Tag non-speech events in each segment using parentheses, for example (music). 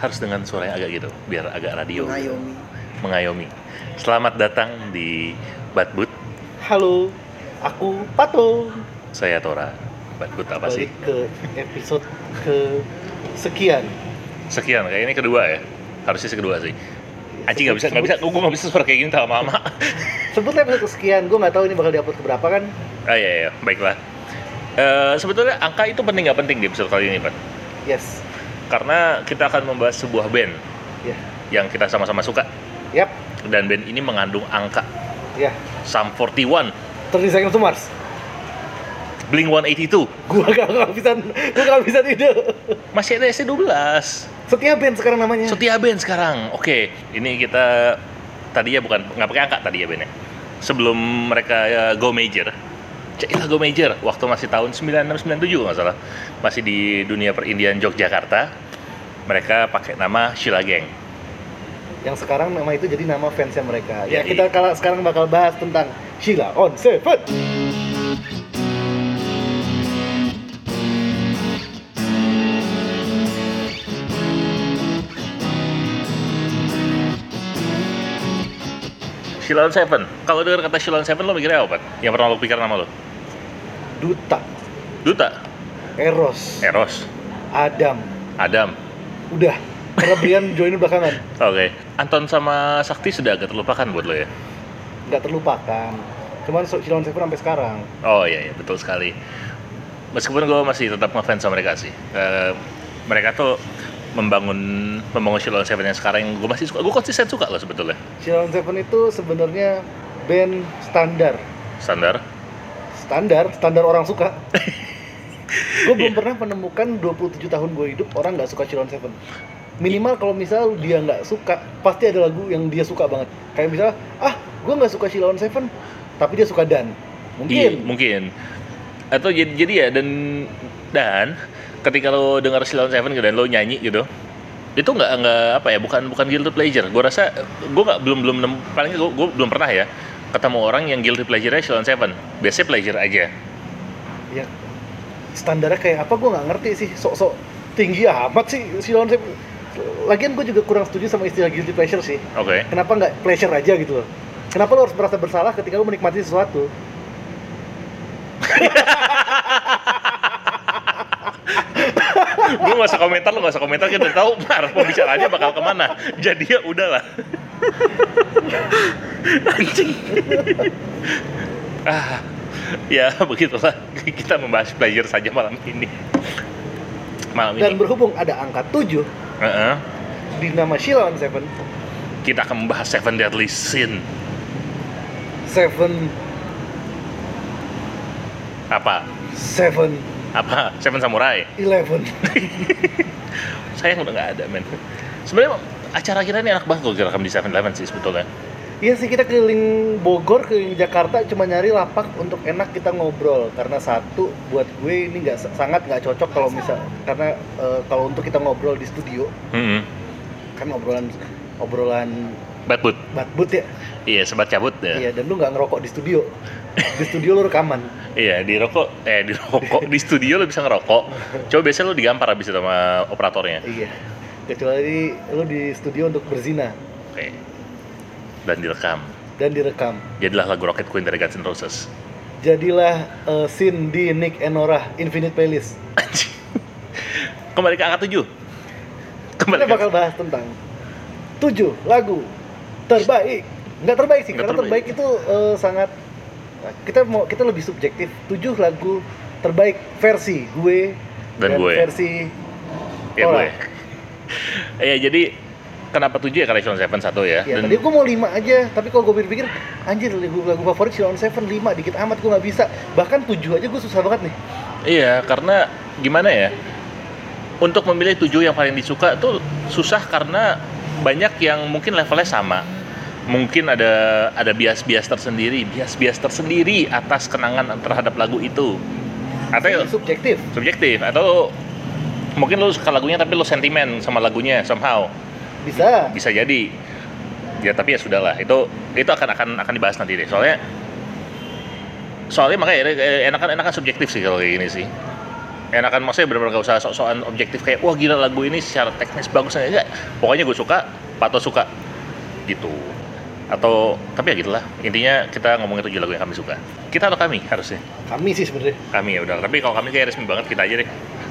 harus dengan suara yang agak gitu, biar agak radio. Mengayomi. Mengayomi. Selamat datang di Batbut. Halo, aku Pato. Saya Tora. Batbut apa sih? Balik ke episode ke sekian. Sekian, kayak ini kedua ya. Harusnya sih kedua sih. Anjing nggak bisa, nggak bisa, gue nggak bisa suara kayak gini sama mama. (laughs) Sebutnya episode kesekian, gue nggak tahu ini bakal diupload ke berapa kan? Ah iya, iya. baiklah. Eh, sebetulnya angka itu penting nggak penting di episode kali ini, Pak? Yes. Karena kita akan membahas sebuah band Ya. yang kita sama-sama suka. Yap. Dan band ini mengandung angka Ya. Sum 41, 30 Seconds to Mars. Blink 182, Gua gak, bisa, gua gak bisa tidur. masih ada SC12. Setia band sekarang namanya. Setia band sekarang. Oke, ini kita tadinya bukan nggak pakai angka tadi ya bandnya. Sebelum mereka ya, go major, Cailah go major waktu masih tahun 9697 nggak salah. Masih di dunia perindian Yogyakarta. Mereka pakai nama Sheila Gang. Yang sekarang nama itu jadi nama fansnya mereka. Ya, Ya, kita iya. kala, sekarang bakal bahas tentang Sheila on Seven. Sheila on Seven. Kalau dengar kata Sheila on Seven lo mikirnya apa? Yang pernah lo pikir nama lo? Duta, Duta, Eros, Eros, Adam. Adam. Udah. Karena Brian (laughs) join belakangan. Oke, Anton sama Sakti sudah agak terlupakan buat lo ya? Nggak terlupakan. Cuman so- Sheila on Seven sampai sekarang. Oh iya, iya betul sekali. Meskipun gue masih tetap ngefans sama mereka sih. Eh, mereka tuh membangun membangun Sheila on Seven yang sekarang yang gue masih suka. Gue konsisten suka loh sebetulnya. Sheila on Seven itu sebenarnya band standar. Standar. Standar, standar orang suka. (laughs) gue belum Iya. pernah menemukan 27 tahun gue hidup orang nggak suka Sheila on Seven. Minimal kalau misal dia nggak suka, pasti ada lagu yang dia suka banget. Kayak misalnya, ah, gue nggak suka Sheila on Seven, tapi dia suka Dan. Mungkin. mungkin. Atau jadi jadi ya dan dan ketika lo dengar on Seven gitu, dan lo nyanyi gitu, itu nggak nggak apa ya bukan bukan guilty pleasure. Gue rasa gue nggak belum belum paling gue, gue belum pernah ya ketemu orang yang guilty pleasure-nya Sheila on Seven. Biasanya pleasure aja. Ya, standarnya kayak apa gue nggak ngerti sih. Sok-sok tinggi amat sih Sheila on Seven. Lagian gue juga kurang setuju sama istilah guilty pleasure sih. Oke. Kenapa nggak pleasure aja gitu loh? Kenapa lo harus merasa bersalah ketika lo menikmati sesuatu? (laughs) gue gak usah komentar, lo gak usah komentar, kita udah tahu (laughs) arah pembicaraannya bakal ke mana. Jadi ya udahlah. Anjing. ah, ya begitulah. Kita membahas pleasure saja malam ini. Malam Dan ini, berhubung ada angka 7 Heeh. di nama Sheila on Seven, kita akan membahas Seven Deadly Sin. Seven, Apa? Seven, Apa? Seven Samurai. Eleven. (laughs) Sayang udah nggak ada, men. Sebenarnya acara kita ini enak banget kalau kita rekam di Seven Eleven sih sebetulnya. Iya sih kita keliling Bogor, keliling Jakarta cuma nyari lapak untuk enak kita ngobrol karena satu buat gue ini nggak sangat nggak cocok kalau misal karena eh, kalau untuk kita ngobrol di studio Hmm. kan obrolan obrolan Batbut. batbut ya Iya, sebat cabut ya. iya dan lu nggak ngerokok di studio di studio lu rekaman Iya, di rokok, eh di rokok, di studio lo bisa ngerokok. (laughs) Coba biasanya lo digampar abis itu sama operatornya. iya kecuali lu di studio untuk berzina Oke. Dan direkam. dan direkam Jadilah lagu Rocket Queen dari Guns N' Roses. jadilah eh, scene di Nick Enora Infinite Playlist. (laughs) Kembali ke angka 7. Kembali kita ke bakal bahas tentang tujuh lagu terbaik nggak terbaik sih Nggak karena terbaik. terbaik itu eh, sangat kita mau kita lebih subjektif tujuh lagu terbaik versi gue Dan gue. versi ya gue. (laughs) Iya, jadi kenapa 7 ya karena Sheila on Seven satu ya. ya Dan tadi gue mau lima aja tapi kalau gue pikir anjir lagu lagu favorit Sheila on Seven lima dikit amat gue nggak bisa bahkan tujuh aja gue susah banget nih iya, karena gimana ya? Untuk memilih 7 yang paling disuka tuh susah karena banyak yang mungkin levelnya sama. Mungkin ada ada bias-bias tersendiri, bias-bias tersendiri atas kenangan terhadap lagu itu. Atau subjektif subjektif atau mungkin lu suka lagunya tapi lu sentimen sama lagunya somehow. Bisa. Bisa jadi. Ya tapi ya sudahlah. Itu itu akan akan akan dibahas nanti deh. Soalnya soalnya makanya eh, enakan enakan subjektif sih kalau kayak gini sih. Enakan maksudnya benar-benar gak usah sok-sokan objektif kayak wah gila lagu ini secara teknis bagus enggak. Pokoknya gue suka Pato suka. Gitu. Atau tapi ya gitulah. Intinya kita ngomongin tujuh lagu yang kami suka. Kita atau kami harusnya? Kami sih sebenarnya. kami ya udah. Tapi kalau kami kayak resmi banget kita aja deh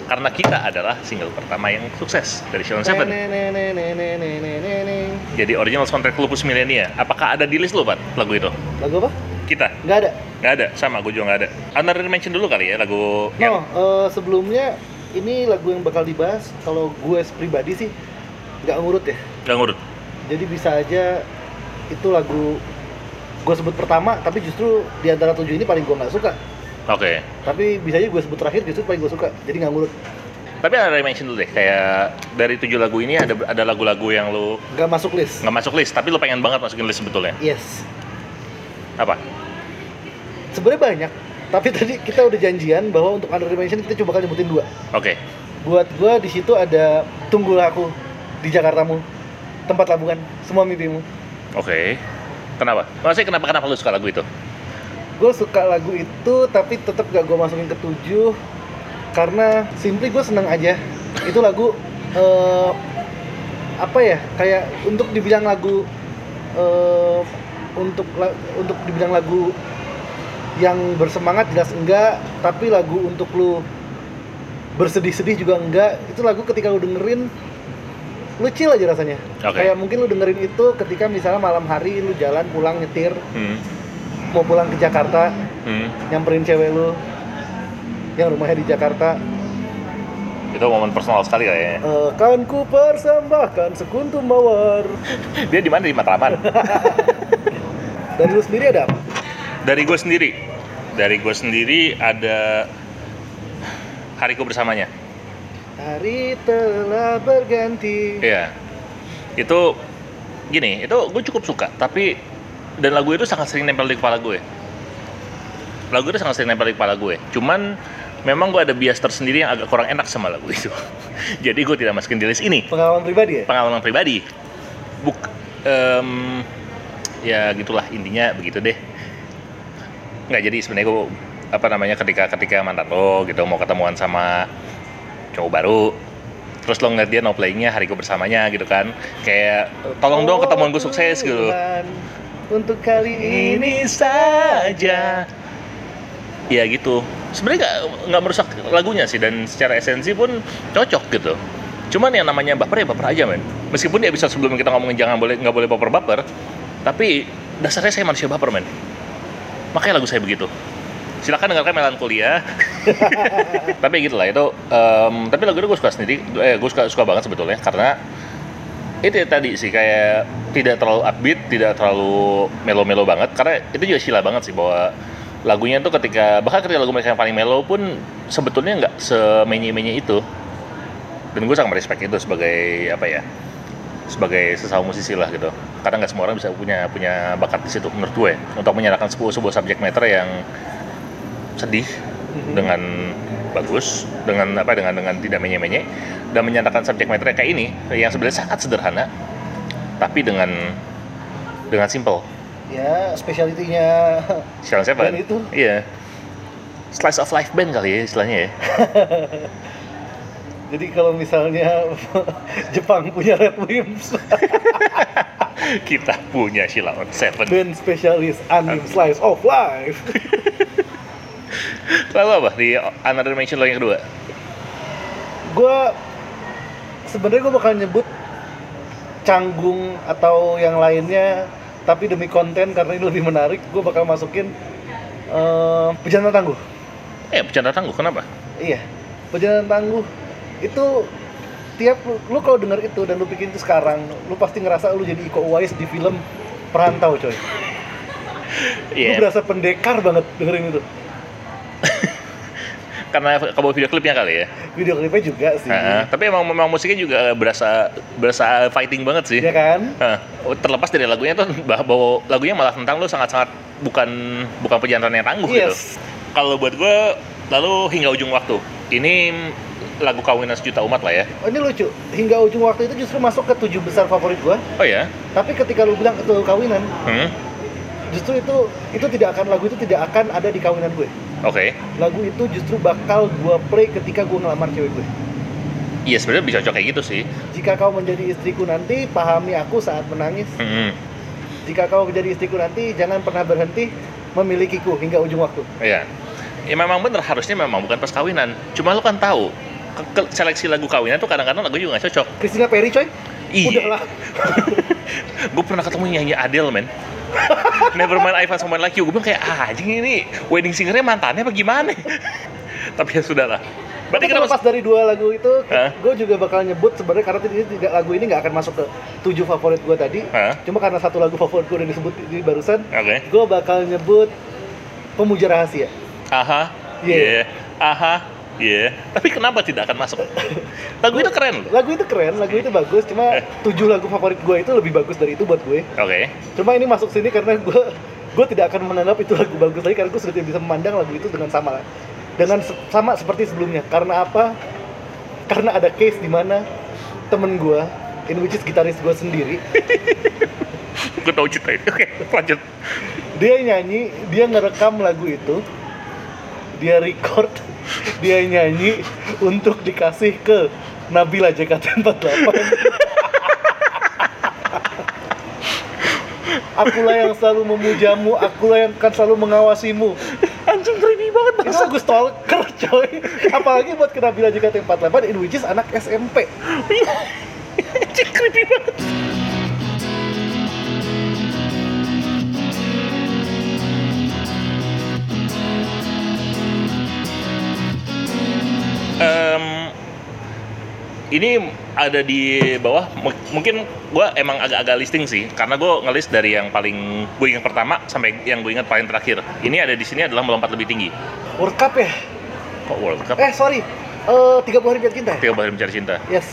karena kita adalah single pertama yang sukses dari Sheldon Seven Lagu jadi original soundtrack Lupus Millennia apakah ada di list lo Pat lagu itu apa? kita Nggak ada. nggak ada sama gue juga nggak ada Honorary mention dulu kali ya lagu No, eh, sebelumnya ini lagu yang bakal dibahas kalau gue pribadi sih nggak ngurut ya. nggak ngurut Jadi bisa aja itu lagu gue sebut pertama tapi justru di antara tujuh ini paling gue nggak suka. Oke Tapi bisa aja gue sebut terakhir justru paling gue suka. Jadi nggak ngurut. Tapi ada mention dulu deh, kayak dari tujuh lagu ini ada ada lagu-lagu yang lu Nggak masuk list. nggak masuk list, tapi lu pengen banget masukin list sebetulnya. Yes. Apa? Sebenarnya banyak. Tapi (laughs) tadi kita udah janjian bahwa untuk honorary mention kita coba nyebutin dua. Oke, Buat gue di situ ada Tunggulah Aku di Jakartamu, tempat labuhan, semua mimpimu. oke. Kenapa? Maksudnya kenapa kenapa lu suka lagu itu? Gue suka lagu itu tapi tetap gak gue masukin ke tujuh. Karena simply gue seneng aja. Itu lagu eh, apa ya kayak untuk dibilang lagu eh, untuk untuk dibilang lagu yang bersemangat jelas enggak tapi lagu untuk lu bersedih-sedih juga enggak. Itu lagu ketika lu dengerin lu chill aja rasanya. Oke. kayak mungkin lu dengerin itu ketika misalnya malam hari lu jalan pulang nyetir. Hmm. Mau pulang ke Jakarta Hmm. nyamperin cewek lu yang rumahnya di Jakarta Itu momen personal sekali kayaknya. akan ku persembahkan sekuntum mawar (laughs) Dia di mana di Matraman? (laughs) dari lu sendiri ada apa? dari gue sendiri. Dari gue sendiri ada Hariku bersamanya. hari telah berganti Iya. Itu gini, itu gue cukup suka, tapi dan lagu itu sangat sering nempel di kepala gue. Lagu itu sangat sering nempel di kepala gue. Cuman memang gue ada bias tersendiri yang agak kurang enak sama lagu itu. (laughs) Jadi gue tidak masukin di list ini. pengalaman pribadi ya? Pengalaman pribadi. Buk em, ya gitulah intinya begitu deh. Nggak jadi sebenarnya gue apa namanya ketika ketika mantan lo gitu mau ketemuan sama cowok baru terus lo ngeliat dia no playingnya hariku bersamanya gitu kan kayak tolong dong ketemuan gue sukses gitu Oh, untuk kali ini saja. Ya gitu. Sebenarnya nggak nggak merusak lagunya sih dan secara esensi pun cocok gitu. Cuman yang namanya baper ya baper aja men. Meskipun di episode sebelumnya kita ngomongin jangan boleh nggak boleh baper baper tapi dasarnya saya manusia baper men. Makanya lagu saya begitu. Silakan dengarkan melankolia. (laughs) Tapi gitu lah itu em, tapi lagu itu gue suka sendiri. Eh gue suka suka banget sebetulnya karena itu ya tadi sih kayak tidak terlalu upbeat tidak terlalu melo-melo banget. Karena itu juga sila banget sih bahwa lagunya tuh ketika bahkan ketika lagu mereka yang paling melo pun sebetulnya nggak semenye-menye itu. Dan gue sangat respect itu sebagai apa ya sebagai sesama musisi lah gitu. Karena nggak semua orang bisa punya punya bakat di situ menurut gue. Untuk menyalakan sebuah sebuah subjek matter yang sedih Mhm. dengan bagus dengan apa dengan dengan tidak menye-menye dan menyatakan subjek matter kayak ini yang sebenarnya sangat sederhana tapi dengan dengan simple. Ya speciality-nya. Sheldon (laughs) Seven itu? iya. Slice of life band kali ya istilahnya ya. (laughs) Jadi kalau misalnya (laughs) Jepang punya Red Wimps. Kita punya Sheldon Seven. Band spesialis anime slice of life lalu apa? Di Another Dimension lo yang kedua? Gue sebenarnya gue bakal nyebut canggung atau yang lainnya tapi demi konten karena ini lebih menarik gue bakal masukin eh pejantan tangguh. Eh bercanda tangguh kenapa? Iya pejantan tangguh. Itu tiap lu, lu kalau denger itu dan lu bikin itu sekarang lu pasti ngerasa lu jadi Iko Uwais di film Perantau coy. Lu Iya, berasa pendekar banget dengerin itu (laughs) karena kamu video klipnya kali ya. video klipnya juga sih Heeh, tapi emang memang musiknya juga berasa berasa fighting banget sih. ya kan. Oh, terlepas dari lagunya tuh (laughs) bah- bahwa lagunya malah tentang lu sangat-sangat bukan bukan pejantan yang tangguh gitu. yes Kalau buat gue lalu hingga ujung waktu. Ini lagu kawinan sejuta umat lah ya. oh, ini lucu hingga ujung waktu itu justru masuk ke tujuh besar favorit gua Oh ya. tapi ketika lu bilang itu kawinan Hmm. justru itu itu tidak akan lagu itu tidak akan ada di kawinan gue Oke. lagu itu justru bakal gue play ketika gue ngelamar cewek gue Iya sebenarnya bisa cocok kayak gitu sih. jika kau menjadi istriku nanti pahami aku saat menangis Hmm, jika kau menjadi istriku nanti jangan pernah berhenti memilikiku hingga ujung waktu Iya. Ya memang bener harusnya memang bukan pas kawinan. Cuma lu kan tahu ke- ke- seleksi lagu kawinan tuh kadang-kadang lagu juga nggak cocok. Christina Perry coy Iya. udahlah (laughs) gue pernah ketemu nyanyi Adele men. Nevermind I Found Someone Like You. Gue bilang kayak ah, anjing ini wedding singernya mantannya apa gimana? (laughs) Tapi ya sudah lah. Berarti kita terlepas dari dua lagu itu, Hah? gue juga bakal nyebut sebenarnya karena ini tidak lagu ini nggak akan masuk ke tujuh favorit gue tadi. Hah? Cuma karena satu lagu favorit gue udah disebut di barusan, Oke. gue bakal nyebut pemuja rahasia. Aha. Iya. Iya. Aha. Iya. Tapi kenapa tidak akan masuk? Lagu itu keren loh. Lagu itu keren, lagu itu bagus. Cuma Eh. tujuh lagu favorit gue itu lebih bagus dari itu buat gue. Oke. Cuma ini masuk sini karena gue gue tidak akan menganggap itu lagu bagus lagi karena gue sudah tidak bisa memandang lagu itu dengan sama dengan se- sama seperti sebelumnya. Karena apa? Karena ada case di mana temen gue, in which is gitaris gue sendiri, (laughs) Gue tahu cerita ini. Oke, lanjut. dia nyanyi, dia ngerekam lagu itu, dia record, (laughs) dia nyanyi untuk dikasih ke Nabila JKT48. (laughs) akulah yang selalu memujamu, akulah yang akan selalu mengawasimu. Anjing creepy banget Itu lagu stalker coy. Apalagi buat ke Nabila JKT48 in which is anak SMP. (laughs) Anjing creepy banget. Em, ini ada di bawah M- mungkin gue emang agak-agak listing sih karena gue ngelist dari yang paling gue ingat pertama sampai yang gue ingat paling terakhir ini ada di sini adalah melompat lebih tinggi World Cup ya? kok World Cup Eh sorry, eh 30 hari biar cinta. ya? tiga hari mencari cinta Yes.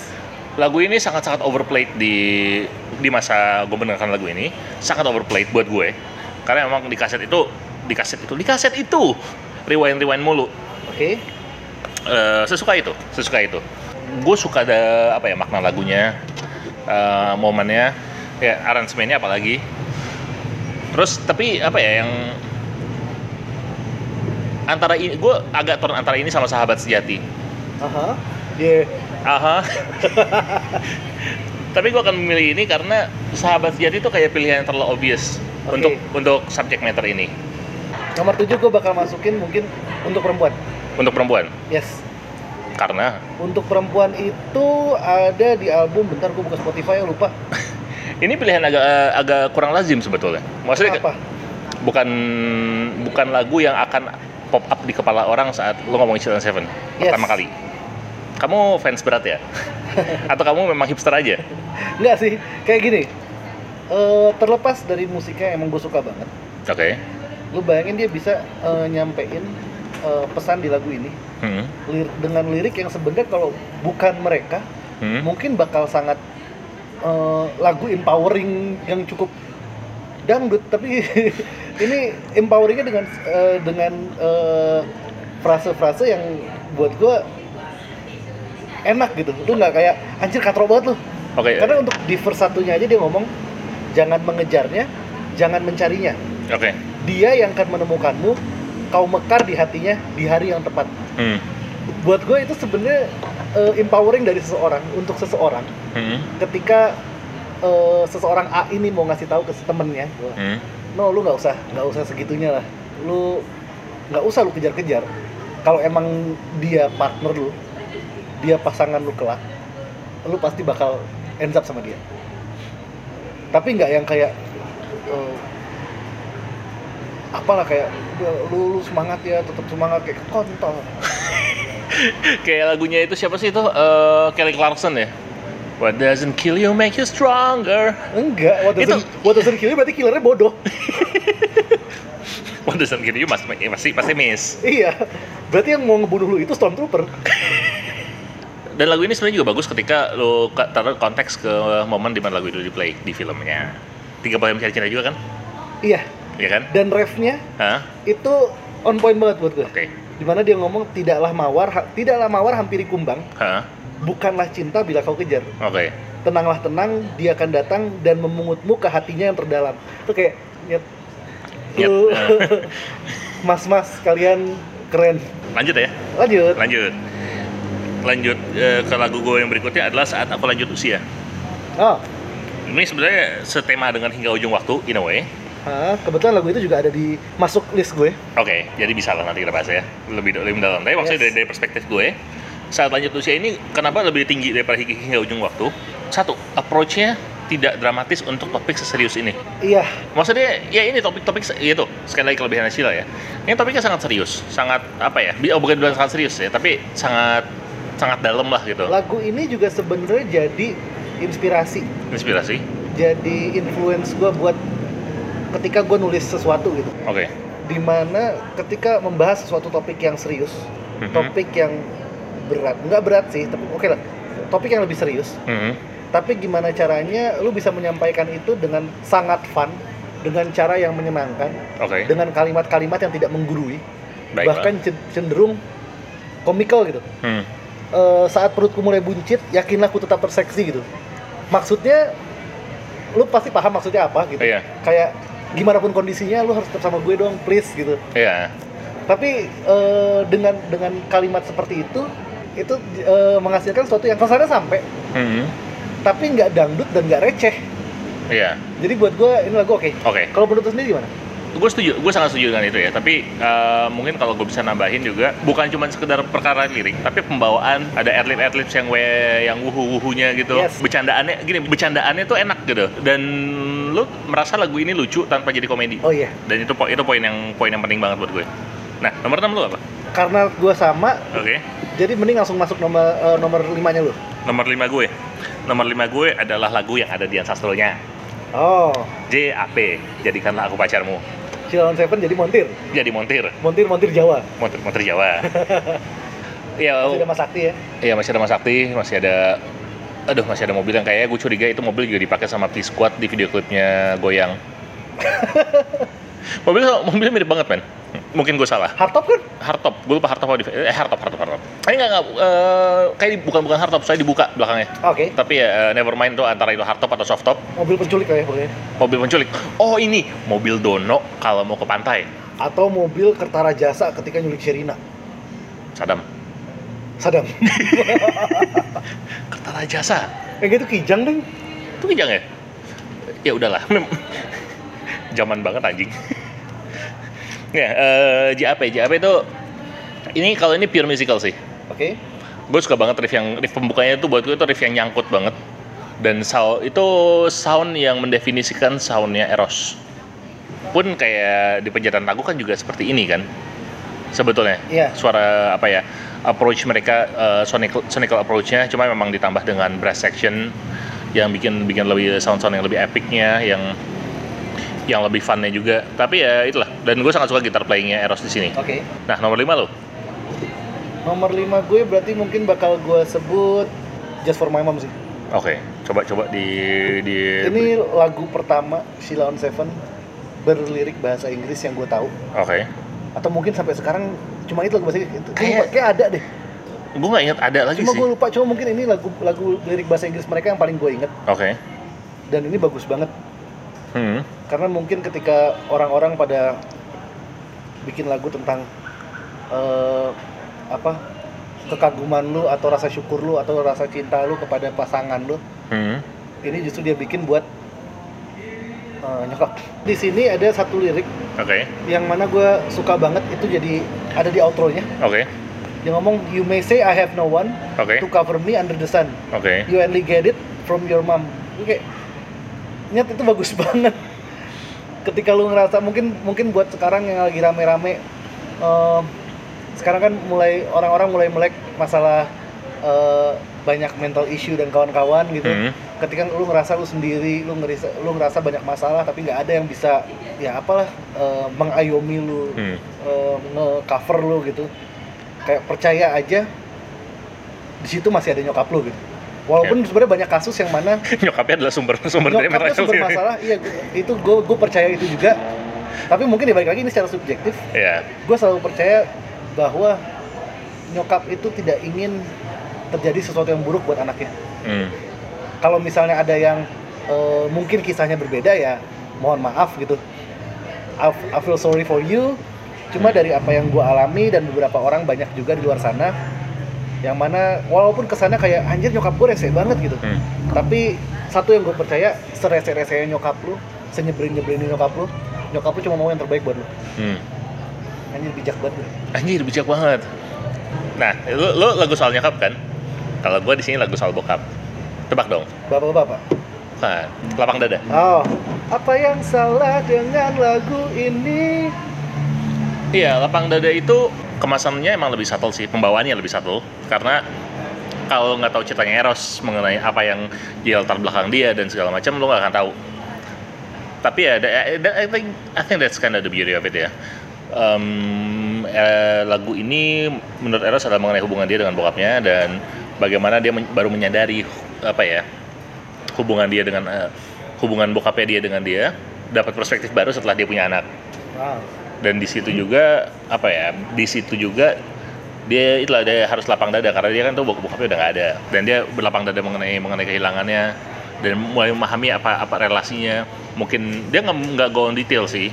lagu ini sangat-sangat overplayed di di masa gue mendengarkan lagu ini sangat overplayed buat gue karena memang di kaset itu di kaset itu di kaset itu rewind rewind mulu Oke. Eh, sesuka itu sesuka itu gue suka ada apa ya makna lagunya eh, momennya ya aransemennya apalagi terus tapi apa ya yang antara ini gue agak turun antara ini sama sahabat sejati Aha. Yeah. Aha. Tapi gue akan memilih ini karena sahabat sejati itu kayak pilihan yang terlalu obvious Oke. untuk untuk subject matter ini. Nomor 7 gue bakal masukin mungkin untuk perempuan. Untuk perempuan. Yes. Karena Untuk perempuan itu ada di album bentar gue buka Spotify lupa. (laughs) ini pilihan agak agak kurang lazim sebetulnya. Maksudnya Apa? bukan bukan lagu yang akan pop up di kepala orang saat lo ngomongin Children Seven Yes. pertama kali. Kamu fans berat ya? (laughs) Atau kamu memang hipster aja? Enggak sih, kayak gini. Eh terlepas dari musiknya emang gue suka banget. Oke. Lu bayangin dia bisa eh, nyampein eh, pesan di lagu ini Hmm. lir- dengan lirik yang sebenarnya kalau bukan mereka Hmm. mungkin bakal sangat eh, lagu empowering yang cukup dangdut tapi (laughs) ini empoweringnya dengan eh, dengan eh, frase-frase yang buat gue enak gitu lu nggak kayak anjir katro banget lu Oke. karena untuk di verse satunya aja dia ngomong jangan mengejarnya jangan mencarinya Oke. dia yang akan menemukanmu kau mekar di hatinya di hari yang tepat Hmm. buat gue itu sebenarnya eh, empowering dari seseorang untuk seseorang Hmm. ketika eh, seseorang A ini mau ngasih tahu ke temennya Hmm. no lu nggak usah nggak usah segitunya lah lu nggak usah lu kejar-kejar kalau emang dia partner lu dia pasangan lu kelak lu pasti bakal ends up sama dia tapi nggak yang kayak eh, apalah kayak "Udah, lu, lu semangat ya tetap semangat kayak kontol (laughs) kayak lagunya itu siapa sih itu? Eh, Kelly Clarkson ya? What doesn't kill you make you stronger. Enggak what doesn't, Itu- what doesn't kill you berarti killernya bodoh. (laughs) What doesn't kill you masih masih pasti miss. Iya berarti yang mau ngebunuh lu itu stormtrooper. (laughs) Dan lagu ini sebenarnya juga bagus ketika lo ka- taruh konteks ke momen di mana lagu itu di play di filmnya. Tiga poin cinta juga kan? Iya Iya kan? Dan refnya Hah? itu on point banget buat gue oke. Di mana dia ngomong tidaklah mawar ha- tidaklah mawar hampiri kumbang. Hah? bukanlah cinta bila kau kejar. Oke. Tenanglah tenang dia akan datang dan memungutmu ke hatinya yang terdalam. Itu kayak nyet. (laughs) Mas-mas kalian keren. Lanjut ya, lanjut. Lanjut. Lanjut eh, ke lagu gue yang berikutnya adalah saat aku lanjut usia. oh. Ini sebenarnya setema dengan hingga ujung waktu in a way. Kebetulan lagu itu juga ada di masuk list gue Oke, jadi bisa lah nanti kita bahas ya lebih lebih mendalam. Tapi maksudnya Yes. dari, dari perspektif gue, saat lanjut usia ini kenapa lebih tinggi daripada hingga, hingga ujung waktu? Satu, approach-nya tidak dramatis untuk topik seserius ini. iya Maksudnya ya ini topik-topik itu sekali lagi kelebihan Sheila ya. Ini topiknya sangat serius, sangat apa ya? Oh, bukan bilang sangat serius ya, tapi sangat sangat dalam lah gitu. lagu ini juga sebenarnya jadi inspirasi Inspirasi. jadi influence gue buat ketika gue nulis sesuatu gitu Oke. di mana ketika membahas sesuatu topik yang serius Mhm. topik yang berat nggak berat sih tapi oke lah topik yang lebih serius Mhm. tapi gimana caranya lu bisa menyampaikan itu dengan sangat fun dengan cara yang menyenangkan Oke. dengan kalimat-kalimat yang tidak menggurui Baiklah. bahkan cen- cenderung komikal gitu Hmm. Eh, saat perutku mulai buncit yakinlah ku tetap terseksi gitu maksudnya lu pasti paham maksudnya apa gitu Iya. kayak gimana pun kondisinya lu harus tetap sama gue dong please gitu Iya. tapi eh, dengan dengan kalimat seperti itu itu eh, menghasilkan sesuatu yang pesannya sampai Mhm. tapi nggak dangdut dan nggak receh Iya. jadi buat gue ini lagu oke Oke. kalau menurut lu sendiri gimana gue setuju gue sangat setuju dengan itu ya. Tapi eh, mungkin kalau gue bisa nambahin juga bukan cuma sekedar perkara lirik tapi pembawaan ada atlet atlet yang we yang wuhu wuhunya gitu. Yes. bercandaannya gini bercandaannya tuh enak gitu. Dan lu merasa lagu ini lucu tanpa jadi komedi. Oh iya. Dan itu itu poin yang poin yang penting banget buat gue. Nah nomor 6 lu apa? Karena gue sama oke. jadi mending langsung masuk nomor eh, nomor limanya lu. Nomor 5 gue. Nomor 5 gue adalah lagu yang ada di Sastronya oh. JAP jadikanlah aku pacarmu Cilon Seven jadi montir. Jadi montir. Montir montir Jawa. Montir montir Jawa. (laughs) Ya masih ada Mas Sakti ya? Iya masih ada Mas Sakti, masih ada Aduh masih ada mobil yang kayaknya gue curiga itu mobil juga dipakai sama P Squad di video klipnya Goyang. (laughs) mobil mobilnya mirip banget men. Mungkin gue salah. hardtop kan Hardtop, gue lupa hardtop apa di eh hardtop hardtop hardtop. Ini nggak nggak eh, kayak di- bukan bukan hardtop, saya dibuka belakangnya. oke Tapi ya eh, never mind tuh antara itu hardtop atau softtop. mobil penculik ya pokoknya Mobil penculik. Oh ini mobil Dono kalau mau ke pantai. atau mobil Kertara Jasa ketika nyulik Sherina Sadam. Sadam (laughs) Kertara jasa. kayak gitu kijang deh Itu kijang ya? Ya udahlah. (laughs) Zaman banget anjing. Ya, eh, JAP, JAP itu ini kalau ini pure musical sih. oke Gue suka banget riff yang riff pembukanya itu buat gue itu riff yang nyangkut banget. Dan sound itu sound yang mendefinisikan soundnya Eros. Pun kayak di penjatan lagu kan juga seperti ini kan. Sebetulnya. Iya. Suara apa ya? Approach mereka eh, sonical, sonical approach-nya cuma memang ditambah dengan brass section yang bikin bikin lebih sound sound yang lebih epicnya yang yang lebih funnya juga. Tapi ya itulah. Dan gue sangat suka gitar playingnya Eros di sini. Oke. Nah nomor 5 lo nomor 5 gue berarti mungkin bakal gue sebut Just for My Mom sih. Oke coba coba di di ini lagu pertama Sheila on Seven berlirik bahasa Inggris yang gue tahu. Oke. Atau mungkin sampai sekarang cuma itu lagu bahasa Inggris. Itu- Kayak- kayak ada deh. Gue nggak ingat ada lagi cuma sih. gue lupa cuma mungkin ini lagu lagu lirik bahasa Inggris mereka yang paling gue inget oke. Dan ini bagus banget. Hmm karena mungkin ketika orang-orang pada bikin lagu tentang eh, apa kekaguman lu atau rasa syukur lu atau rasa cinta lu kepada pasangan lu hmm. ini justru dia bikin buat eh, nyokap. Di sini ada satu lirik oke. yang mana gue suka banget itu jadi ada di outro-nya. Oke. Dia ngomong you may say I have no one oke. to cover me under the sun. Oke. You only get it from your mom. Gue kayak nyet itu bagus (laughs) banget ketika lu ngerasa mungkin mungkin buat sekarang yang lagi rame-rame eh, sekarang kan mulai orang-orang mulai melek masalah eh, banyak mental issue dan kawan-kawan gitu. Hmm. Ketika lu ngerasa lu sendiri lu ngerasa lu ngerasa banyak masalah tapi nggak ada yang bisa ya apalah eh, mengayomi lu hmm. eh, nge-cover lu gitu. Kayak percaya aja di situ masih ada nyokap lu gitu walaupun sebenarnya banyak kasus yang mana (laughs) nyokapnya adalah sumber sumber dari nyokapnya mereka sumber masalah iya itu gue gue percaya itu juga. Tapi mungkin dibalik lagi ini secara subjektif. Ya gue selalu percaya bahwa nyokap itu tidak ingin terjadi sesuatu yang buruk buat anaknya. Hmm. Kalau misalnya ada yang eh, mungkin kisahnya berbeda ya mohon maaf gitu. I, I feel sorry for you. Cuma Hmm. dari apa yang gue alami dan beberapa orang banyak juga di luar sana, yang mana walaupun kesannya kayak anjir nyokap gue rese banget gitu. Hmm. Tapi satu yang gue percaya, serese-resenya nyokap lu, senyebelin-nyebelin nyokap lu, nyokap lu cuma mau yang terbaik buat lu. Hmm. Anjir bijak banget. Anjir bijak banget. Nah, lu, lu lagu soal nyokap kan? Kalau gua di sini lagu soal bokap. Tebak dong. Bapak-bapak. Bukan. Lapang dada. Oh, apa yang salah dengan lagu ini? Iya, lapang dada itu kemasannya emang lebih subtle sih, pembawaannya lebih subtle karena kalau nggak tahu ceritanya Eros mengenai apa yang di latar belakang dia dan segala macam, lu nggak akan tahu. Tapi ya, da- I think I think that's kind of the beauty of it ya. Em, eh, lagu ini menurut Eros adalah mengenai hubungan dia dengan bokapnya dan bagaimana dia men- baru menyadari apa ya hubungan dia dengan eh, hubungan bokapnya dia dengan dia dapat perspektif baru setelah dia punya anak Wow. Dan di situ juga apa ya di situ juga dia itulah dia harus lapang dada karena dia kan tuh bok bokapnya udah nggak ada dan dia berlapang dada mengenai mengenai kehilangannya dan mulai memahami apa apa relasinya mungkin dia nggak nggak go on detail sih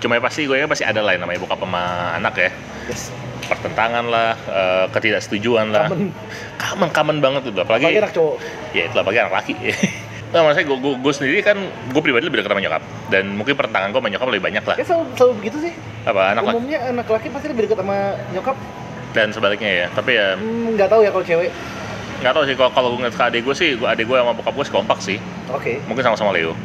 cuma ya pasti gue pasti ada lah yang namanya bokap sama anak ya Yes. pertentangan lah eh, ketidaksetujuan lah Common. common common banget tuh apalagi Apalagi anak cowok. ya itu apalagi anak laki (laughs) nah maksudnya gue, gue, gue sendiri kan gue pribadi lebih dekat sama nyokap dan mungkin pertentangan gue sama nyokap lebih banyak lah Ya selalu, selalu begitu sih. apa anak laki Umumnya anak laki pasti lebih dekat sama nyokap. dan sebaliknya ya tapi ya Hmm, nggak tahu ya kalau cewek. nggak tahu sih kalau kalau gue ngeliat ke adik gue sih gue adik gue sama bokap gue sih kompak sih Oke. mungkin sama-sama Leo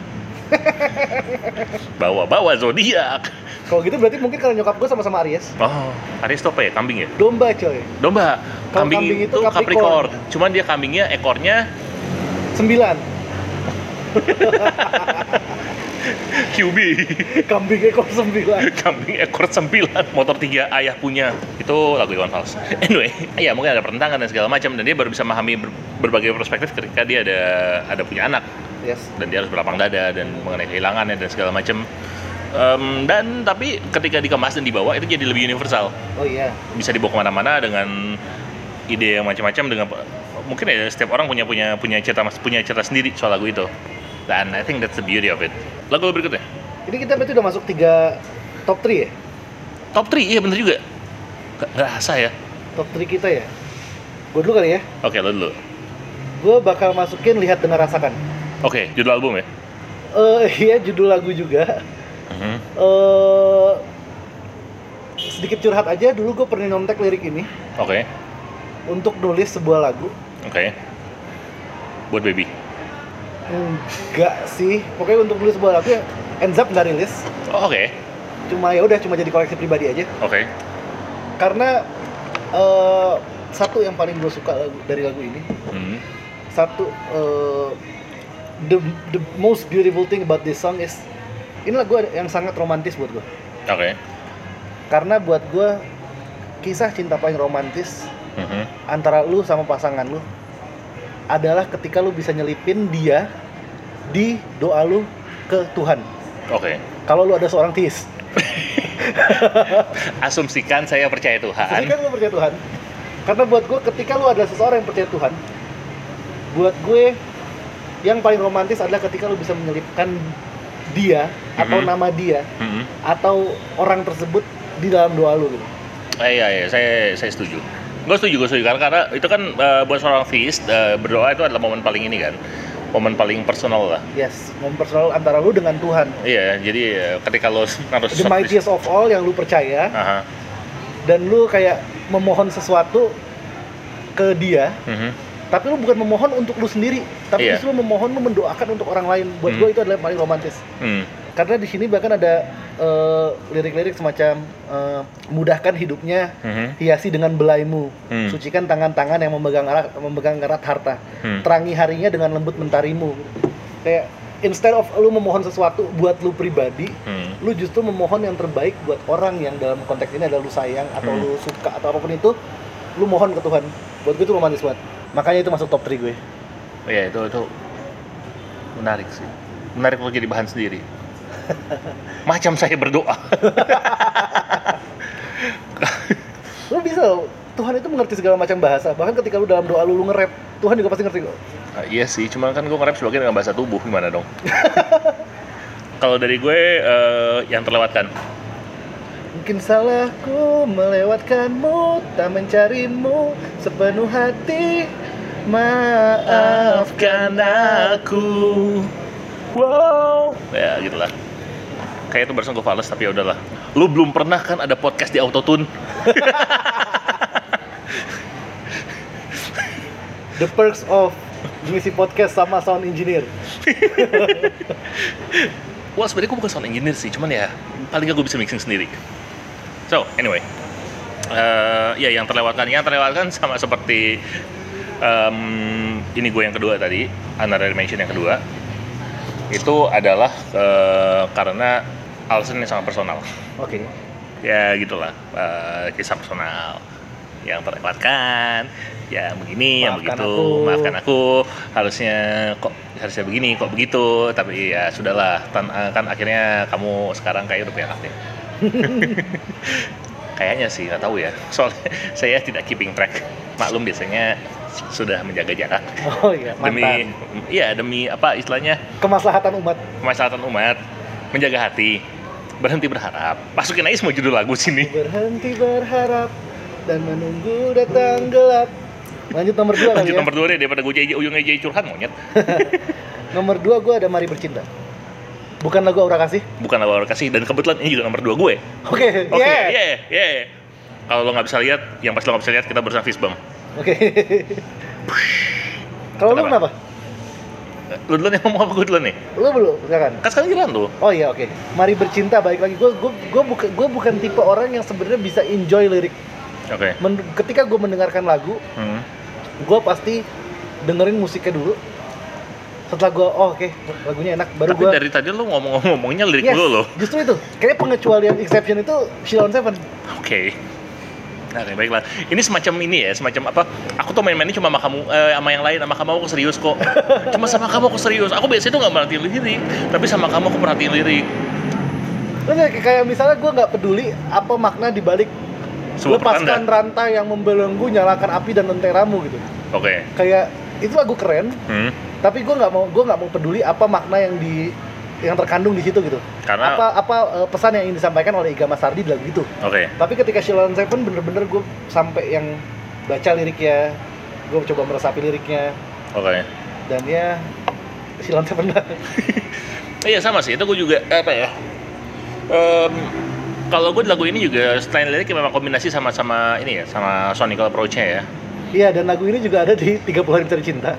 (laughs) bawa bawa zodiak Kalau gitu berarti mungkin kalau nyokap gue sama-sama Aries. oh Aries itu apa ya kambing ya Domba coy. domba kambing, kambing itu itu Capricorn. Capricorn. cuman dia kambingnya ekornya Sembilan. (laughs) QB Kambing ekor sembilan. kambing ekor sembilan. Motor tiga ayah punya. Itu lagu Iwan Fals. Anyway ya mungkin ada pertentangan dan segala macam. Dan dia baru bisa memahami ber- berbagai perspektif ketika dia ada ada punya anak. Yes. dan dia harus berlapang dada dan mengenai kehilangannya dan segala macam. Em, dan tapi ketika dikemas dan dibawa itu jadi lebih universal. Oh iya. bisa dibawa ke mana-mana dengan ide yang macam-macam dengan mungkin ya setiap orang punya punya punya cerita punya cerita sendiri soal lagu itu dan I think that's the beauty of it lagu berikutnya Ini kita berarti udah masuk tiga top 3 ya? top 3 iya bener juga Gak ngerasa ya Top 3 kita ya? Gue dulu kali ya. oke lo dulu Gue bakal masukin lihat dengar rasakan. oke judul album ya Eh iya judul lagu juga. Mhm. Eh sedikit curhat aja dulu gue pernah nyontek lirik ini oke untuk nulis sebuah lagu. oke buat baby Enggak sih, pokoknya untuk nulis sebuah lagu yang ends up nggak rilis. oh, oke Cuma ya udah cuma jadi koleksi pribadi aja. oke Karena eh satu yang paling gue suka lagu- dari lagu ini Mhm. satu eh, the the most beautiful thing about this song is ini lagu yang sangat romantis buat gue oke karena buat gue kisah cinta paling romantis Mhm. antara lu sama pasangan lu adalah ketika lu bisa nyelipin dia di doa lu ke Tuhan oke kalau lu ada seorang teis (laughs) asumsikan saya percaya Tuhan kan lu percaya Tuhan karena buat gue ketika lu ada seseorang yang percaya Tuhan buat gue yang paling romantis adalah ketika lu bisa menyelipkan dia atau Mhm. nama dia Mhm. atau orang tersebut di dalam doa lu gitu. Eh, iya, iya, saya saya setuju. Gue setuju, gue setuju karena, karena itu kan eh, buat seorang theist eh, berdoa itu adalah momen paling ini kan, momen paling personal lah. Yes, mempersonal antara lu dengan Tuhan. Iya, jadi eh, ketika lo harus The mightiest of all yang lu percaya Aha. dan lu kayak memohon sesuatu ke dia, Mhm. tapi lu bukan memohon untuk lu sendiri, tapi Iya. justru memohon lu mendoakan untuk orang lain. Buat Hmm. gue itu adalah yang paling romantis. Hmm. Karena di sini bahkan ada eh, lirik-lirik semacam eh, mudahkan hidupnya, Mhm. hiasi dengan belaimu, Hmm. sucikan tangan-tangan yang memegang erat, memegang erat harta, Hmm. terangi harinya dengan lembut mentarimu. Kayak instead of lu memohon sesuatu buat lu pribadi, Hmm. lu justru memohon yang terbaik buat orang yang dalam konteks ini adalah lu sayang atau Hmm. lu suka atau apa pun itu, lu mohon ke Tuhan. Buat gue itu romantis banget. Makanya itu masuk top 3 gue. Iya, itu itu menarik sih. Menarik untuk jadi bahan sendiri. Macam saya berdoa. Lu bisa loh, Tuhan itu mengerti segala macam bahasa. Bahkan ketika lu dalam doa lu, lu nge-rap, Tuhan juga pasti ngerti kok. Ah, iya sih, cuma kan gue nge-rap sebagian dengan bahasa tubuh, gimana dong? (laughs) Kalau dari gue, eh, yang terlewatkan. mungkin salahku melewatkanmu Tak mencarimu sepenuh hati Maafkan aku Wow. Ya gitulah. Kayak itu barusan gue fales tapi ya udahlah. Lu belum pernah kan ada podcast di autotune? The perks of ngisi podcast sama sound engineer Wah sebenarnya gue bukan sound engineer sih, cuman ya paling nggak gue bisa mixing sendiri. So anyway, Eh, ya yang terlewatkan, yang terlewatkan sama seperti em, ini gue yang kedua tadi, Another Dimension yang kedua, itu adalah eh, karena alasan yang sangat personal. Oke. Ya gitulah. Eh, kisah personal yang terlewatkan. Ya begini yang Maafkan begitu aku. maafkan aku. Harusnya kok harusnya begini kok begitu. Tapi ya sudahlah. Tan- eh, kan akhirnya kamu sekarang kayak udah punya anak deh (laughs) kayaknya sih nggak tahu ya. Soalnya saya tidak keeping track. Maklum biasanya sudah menjaga jarak. Oh iya demi mantan. iya demi apa istilahnya? Kemaslahatan umat. Kemaslahatan umat. Menjaga hati berhenti berharap masukin aja semua judul lagu sini Berhenti berharap dan menunggu datang gelap Lanjut nomor dua lanjut ya nomor dua deh daripada gue jadi ujungnya jadi curhat monyet (laughs) Nomor dua gue ada Mari Bercinta Bukan lagu Aura Kasih bukan lagu kasih dan kebetulan ini juga nomor dua gue Oke, oke yeah. yeah, yeah. kalau lo nggak bisa lihat yang pas lo nggak bisa lihat kita berusaha fist bump Oke. (laughs) Kalau lu Kenapa? kenapa? Lo duluan yang ngomong apa gue duluan nih Lu belum, silakan. kan sekarang giliran lo Oh iya oke. Mari bercinta balik lagi. Gue gue gue bukan gue bukan tipe orang yang sebenarnya bisa enjoy lirik. oke Men- ketika gue mendengarkan lagu, hmm. gue pasti dengerin musiknya dulu. Setelah gue, oh oke, lagunya enak, baru tapi gue. dari tadi lo ngomong-ngomongnya lirik Yes, dulu lo justru itu. Kayaknya pengecualian exception itu Shilon Seven. Oke. Nah, Oke, baiklah. Ini semacam ini ya, semacam apa? Aku tuh main-mainnya cuma sama kamu, eh, sama yang lain, sama kamu aku serius kok. (laughs) Cuma sama kamu aku serius. Aku biasanya tuh nggak merhatiin lirik, tapi sama kamu aku perhatiin lirik. Terus ya, kayak misalnya gue nggak peduli apa makna dibalik Sebuah lepaskan pertanda. rantai yang membelenggu, nyalakan api dan lenteramu gitu. Oke. Kayak itu lagu keren, Hmm. tapi gue nggak mau gue nggak mau peduli apa makna yang di yang terkandung di situ gitu. Karena Apa apa eh, pesan yang ingin disampaikan oleh Iga Mas Sardi di lagu itu. oke. Tapi ketika Shilon Seven bener-bener gue sampai yang baca liriknya, gue coba meresapi liriknya Oke. dan ya Shilon Seven lah. Iya sama sih, itu gue juga apa ya? Em, kalau gue lagu ini juga selain lirik memang kombinasi sama sama ini ya, sama sonical approach-nya ya. Iya dan lagu ini juga ada di 30 Hari Mencari Cinta.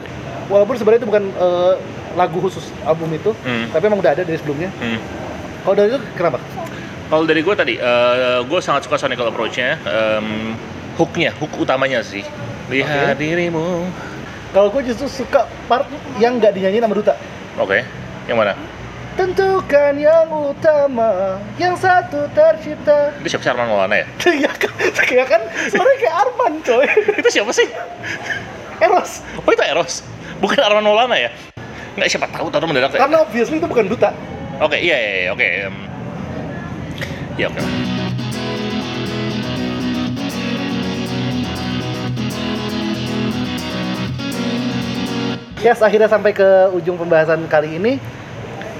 Walaupun sebenarnya itu bukan eh, lagu khusus album itu, Hmm. tapi emang udah ada dari sebelumnya. Hmm. Kalau dari itu kenapa? Kalau dari gue tadi, gue sangat suka sonical approach-nya, Em, hook-nya, hook utamanya sih. Lihat Oke. dirimu. Kalau gue justru suka part yang nggak dinyanyiin sama Duta. Oke, yang mana? Tentukan yang utama, yang satu tercipta. Itu siapa sih Arman Maulana ya? (laughs) Iya kan, kayak kan suaranya kayak Arman coy. itu siapa sih? Eros. Oh itu Eros, bukan Arman Maulana ya? Nggak siapa tahu tahu mendadak. ya. Karena obviously itu bukan Duta. Oke, iya, iya, iya, oke. em. Ya oke. Yes, akhirnya sampai ke ujung pembahasan kali ini.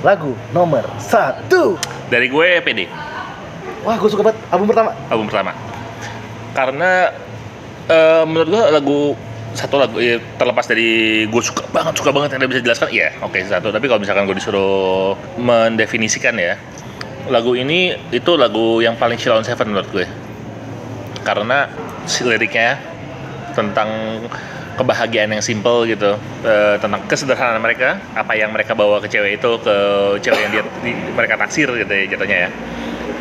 Lagu nomor satu. Dari gue PD, Wah, gue suka banget album pertama. album pertama. Karena eh, menurut gue lagu satu lagu ya, terlepas dari gue suka banget suka banget yang bisa jelaskan iya oke satu. Tapi kalau misalkan gue disuruh mendefinisikan ya lagu ini itu lagu yang paling Shilon Seven menurut gue. Karena si liriknya tentang kebahagiaan yang simple gitu eh, tentang kesederhanaan mereka apa yang mereka bawa ke cewek itu ke cewek yang dia di- mereka taksir gitu ya jatuhnya ya.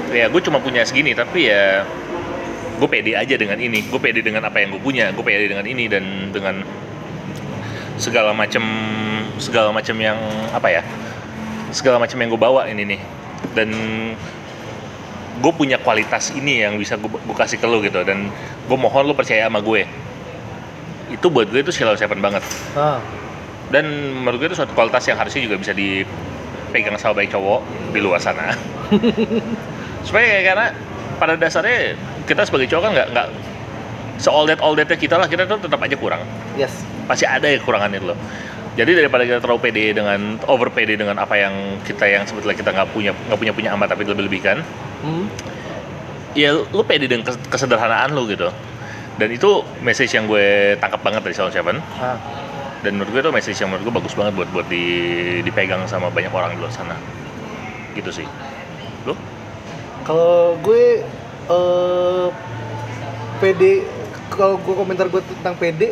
Ya gue cuma punya segini tapi ya gue pede aja dengan ini. Gue pede dengan apa yang gue punya. Gue pede dengan ini dan dengan segala macam segala macam yang apa ya segala macam yang gue bawa ini nih. Dan gue punya kualitas ini yang bisa gue, gue kasih ke lo gitu. Dan gue mohon lo percaya sama gue. Itu buat gue itu Sheila Seven banget. Ah, dan menurut gue itu suatu kualitas yang harusnya juga bisa dipegang sama baik cowok di luar sana. (laughs) Supaya karena pada dasarnya kita sebagai cowok kan nggak nggak se all that all that kita lah kita tuh tetap aja kurang. Yes. pasti ada ya kekurangan itu loh. Jadi daripada kita terlalu pede dengan over pede dengan apa yang kita yang sebetulnya kita nggak punya nggak punya punya amat tapi lebih lebihkan Hmm. ya lu pede dengan kes- kesederhanaan lu gitu. Dan itu message yang gue tangkap banget dari Salon Seven. Ah, dan menurut gue itu message yang menurut gue bagus banget buat buat di, dipegang sama banyak orang di luar sana. Gitu sih. Lu? Kalau gue eh PD kalau gue komentar gue tentang PD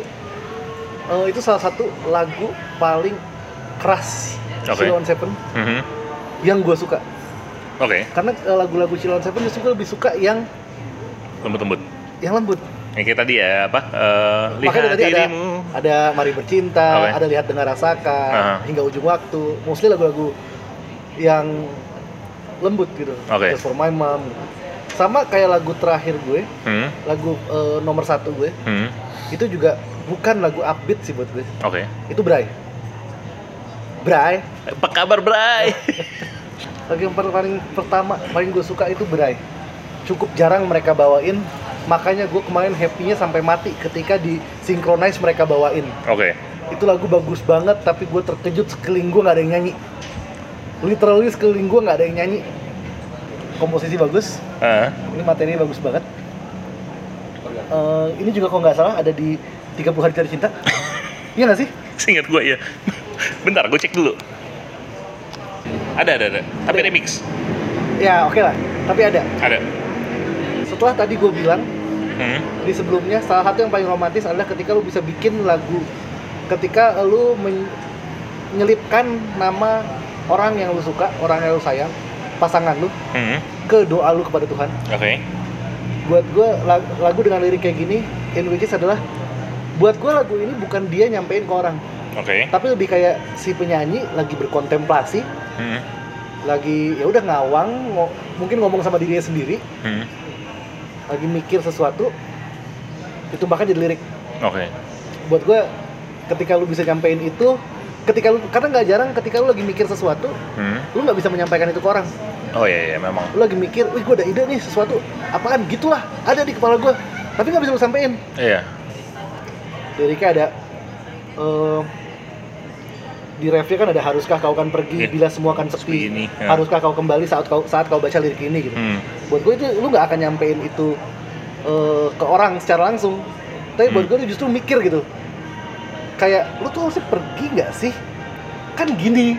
eh, itu salah satu lagu paling keras Oke. Sheila on Seven Mhm. yang gue suka oke karena eh, lagu-lagu Sheila on Seven justru gue lebih suka yang lembut-lembut yang lembut yang kayak tadi ya apa eh, lihat tadi ada dirimu ada Mari Bercinta Oke. ada Lihat Dengar Rasakan Aha. hingga ujung waktu mostly lagu-lagu yang lembut gitu Oke. Just for my mom sama kayak lagu terakhir gue Hmm, lagu eh, nomor satu gue hmm, itu juga bukan lagu upbeat sih buat gue. Oke. Itu Bray. Bray. Apa kabar Bray? (laughs) Lagu yang paling, pertama paling gue suka itu Bray. Cukup jarang mereka bawain makanya gue kemarin happy-nya sampai mati ketika di synchronize mereka bawain. Oke. Itu lagu bagus banget tapi gue terkejut sekeliling gue nggak ada yang nyanyi. Literally sekeliling gue nggak ada yang nyanyi komposisi bagus. Ah, ini materinya bagus banget. Eh, ini juga kalau nggak salah ada di 30 hari cari cinta. (laughs) Iya nggak sih? Seingat gue ya (laughs) bentar gue cek dulu. Ada ada ada. Tapi Ada. remix ya oke lah. Tapi ada. Ada. Setelah tadi gue bilang hmm, di sebelumnya salah satu yang paling romantis adalah ketika lu bisa bikin lagu. Ketika lu men- menyelipkan nama orang yang lu suka orang yang lu sayang pasangan lu hmm, ke doa lu kepada Tuhan. Oke. Buat gue lagu dengan lirik kayak gini in which is adalah buat gue lagu ini bukan dia nyampein ke orang. Oke. Tapi lebih kayak si penyanyi lagi berkontemplasi hmm, lagi ya udah ngawang ngo- mungkin ngomong sama dirinya sendiri. Hmm, lagi mikir sesuatu itu bahkan jadi lirik. Oke. Buat gue ketika lu bisa nyampein itu ketika lu karena nggak jarang ketika lu lagi mikir sesuatu hmm. lu nggak bisa menyampaikan itu ke orang. Oh iya iya memang. Lu lagi mikir wih gue ada ide nih sesuatu apaan? Gitulah ada di kepala gue tapi nggak bisa lu sampein. Iya. Liriknya ada eh, di refnya kan ada haruskah kau kan pergi Iya. bila semua kan Sepi? Ini, ya. haruskah kau kembali saat kau saat kau baca lirik ini? Gitu. Hmm, buat gue itu lu nggak akan nyampein itu eh, ke orang secara langsung. Tapi buat Hmm. gue itu justru mikir gitu kayak lu tuh harusnya pergi nggak sih? Kan gini.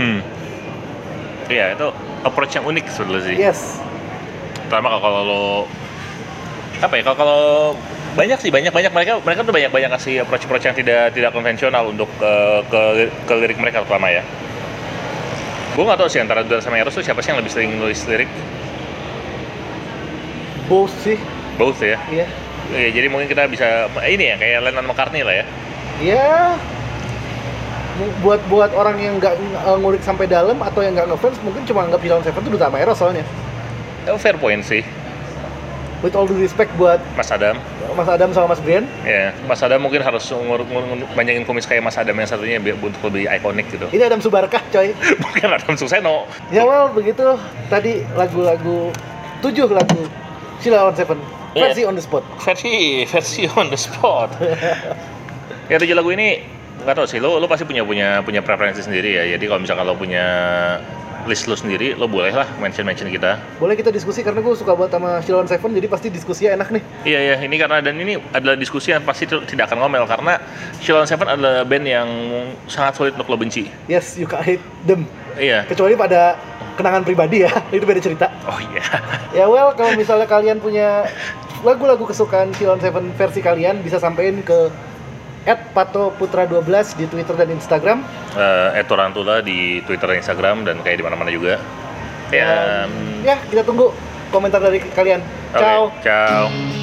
Hmm. iya itu approach yang unik sebetulnya sih. Yes. Terutama kalau, lo apa ya kalau, kalau banyak sih banyak banyak mereka mereka tuh banyak banyak kasih approach approach yang tidak tidak konvensional untuk eh, ke ke lirik mereka terutama ya. Gue nggak tahu sih antara Dura sama Eros tuh siapa sih yang lebih sering nulis lirik. Both sih. Both ya? Iya. Iya, jadi mungkin kita bisa ini ya kayak Lennon McCartney lah ya ya buat buat orang yang nggak eh, ngulik sampai dalam atau yang nggak ngefans mungkin cuma anggap Dylan Seven itu Duta Eros soalnya. Oh, fair point sih. With all due respect buat Mas Adam. Mas Adam sama Mas Brian. Ya Mas Adam mungkin harus ngur, ngur, ngur- panjangin kumis kayak Mas Adam yang satunya biar untuk lebih ikonik gitu. Ini Adam Subarkah coy. (laughs) Bukan Adam Suseno. Ya well begitu. Tadi lagu-lagu tujuh lagu Sheila on Seven. Iya. versi on the spot. versi versi on the spot (laughs) ya tujuh lagu ini nggak tahu sih lo lo pasti punya punya punya preferensi sendiri ya jadi kalau misalkan lo punya list lo sendiri lo boleh lah mention mention kita Boleh kita diskusi karena gue suka banget sama Sheila on Seven jadi pasti diskusinya enak nih. iya ya ini karena dan ini adalah diskusi yang pasti tidak akan ngomel karena Sheila on Seven adalah band yang sangat sulit untuk lo benci Yes, you can hate them. iya Kecuali pada kenangan pribadi ya, (laughs) itu beda cerita. oh iya (laughs) Ya well, kalau misalnya kalian punya lagu-lagu kesukaan Sheila on Seven versi kalian bisa sampein ke @patoputra12 di Twitter dan Instagram. Eh Etorantula di Twitter dan Instagram dan kayak di mana-mana juga ya Dan, ya, kita tunggu komentar dari kalian. oke, Ciao. ciao